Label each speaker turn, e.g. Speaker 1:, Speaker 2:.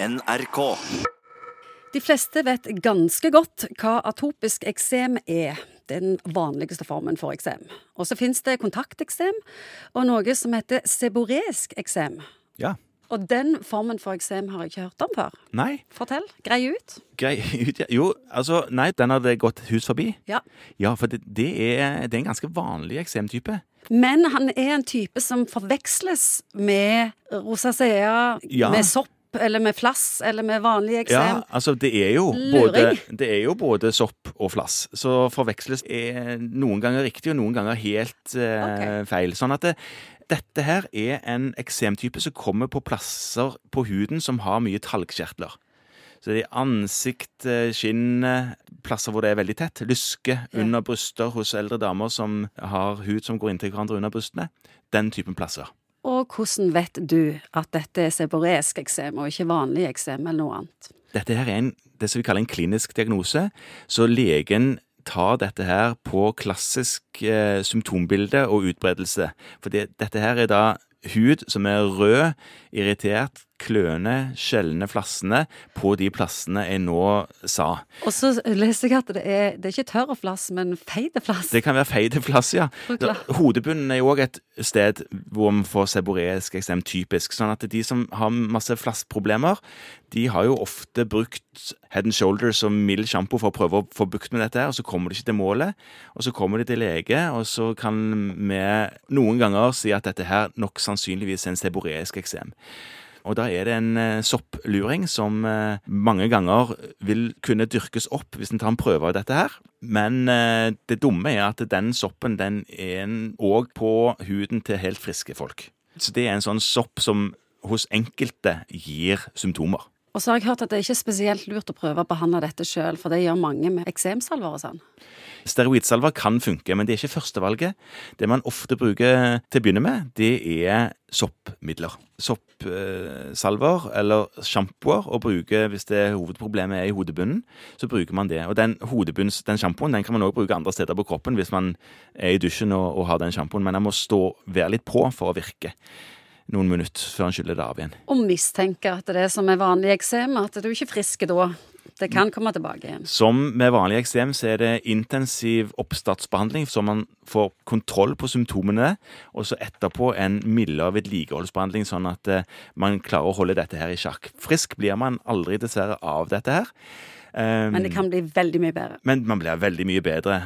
Speaker 1: NRK.
Speaker 2: De fleste vet ganske godt hva atopisk eksem er. Den vanligste formen for eksem. Og så fins det kontakteksem og noe som heter seboresk eksem.
Speaker 3: Ja.
Speaker 2: Og den formen for eksem har jeg ikke hørt om før.
Speaker 3: Nei.
Speaker 2: Fortell. Grei ut.
Speaker 3: Grei ut, ja. Jo, altså Nei, den hadde gått hus forbi.
Speaker 2: Ja.
Speaker 3: Ja, for det, det, er, det er en ganske vanlig eksemtype.
Speaker 2: Men han er en type som forveksles med rosacea,
Speaker 3: Ja.
Speaker 2: med sopp eller med flass eller med vanlig eksem.
Speaker 3: Ja, altså det er jo både, det er jo både sopp og flass. Så forveksles er noen ganger riktig, og noen ganger helt eh,
Speaker 2: okay.
Speaker 3: feil. Sånn at det, dette her er en eksemtype som kommer på plasser på huden som har mye talgkjertler. Så det er ansikt, eh, skinn, eh, plasser hvor det er veldig tett. Lyske under bryster hos eldre damer som har hud som går inntil hverandre under brystene. Den typen plasser.
Speaker 2: Og hvordan vet du at dette er seboresk eksem og ikke vanlig eksem eller noe annet?
Speaker 3: Dette her er en, det som vi kaller en klinisk diagnose, så legen tar dette her på klassisk eh, symptombilde og utbredelse. For dette her er da hud som er rød, irritert, kløende, skjellende, flassene på de plassene jeg nå sa.
Speaker 2: Og så leser jeg at det er, det er ikke tørr flass, men feite flass.
Speaker 3: Det kan være feite flass, ja. Hodebunnen er jo òg et sted hvor vi får seboreisk eksem typisk. Sånn at de som har masse flassproblemer, de har jo ofte brukt Head and Shoulders og mild sjampo for å prøve å få bukt med dette, her, og så kommer de ikke til målet. Og så kommer de til lege, og så kan vi noen ganger si at dette her nok sannsynligvis er en seboreisk eksem. Og da er det en eh, soppluring som eh, mange ganger vil kunne dyrkes opp hvis en tar en prøve av dette her. Men eh, det dumme er at den soppen den er òg på huden til helt friske folk. Så det er en sånn sopp som hos enkelte gir symptomer.
Speaker 2: Og så har jeg hørt at det er ikke spesielt lurt å prøve å behandle dette sjøl, for det gjør mange med eksemsalver og sånn.
Speaker 3: Steroidsalver kan funke, men det er ikke førstevalget. Det man ofte bruker til å begynne med, det er soppmidler. Soppsalver eller sjampoer å bruke hvis det hovedproblemet er i hodebunnen. Så bruker man det. Og den hodebunns, den sjampoen den kan man også bruke andre steder på kroppen hvis man er i dusjen og, og har den sjampoen, men den må stå, være litt på for å virke noen minutter før en skyller det av igjen.
Speaker 2: Og mistenker at det er som er vanlig eksem, at du er ikke frisk da. Det kan komme tilbake igjen.
Speaker 3: Som med vanlig eksem så er det intensiv oppstartsbehandling, så man får kontroll på symptomene, og så etterpå en mildere vedlikeholdsbehandling, sånn at eh, man klarer å holde dette her i sjakk. Frisk blir man aldri dessverre av dette her.
Speaker 2: Men det kan bli veldig mye bedre.
Speaker 3: men man blir veldig mye bedre.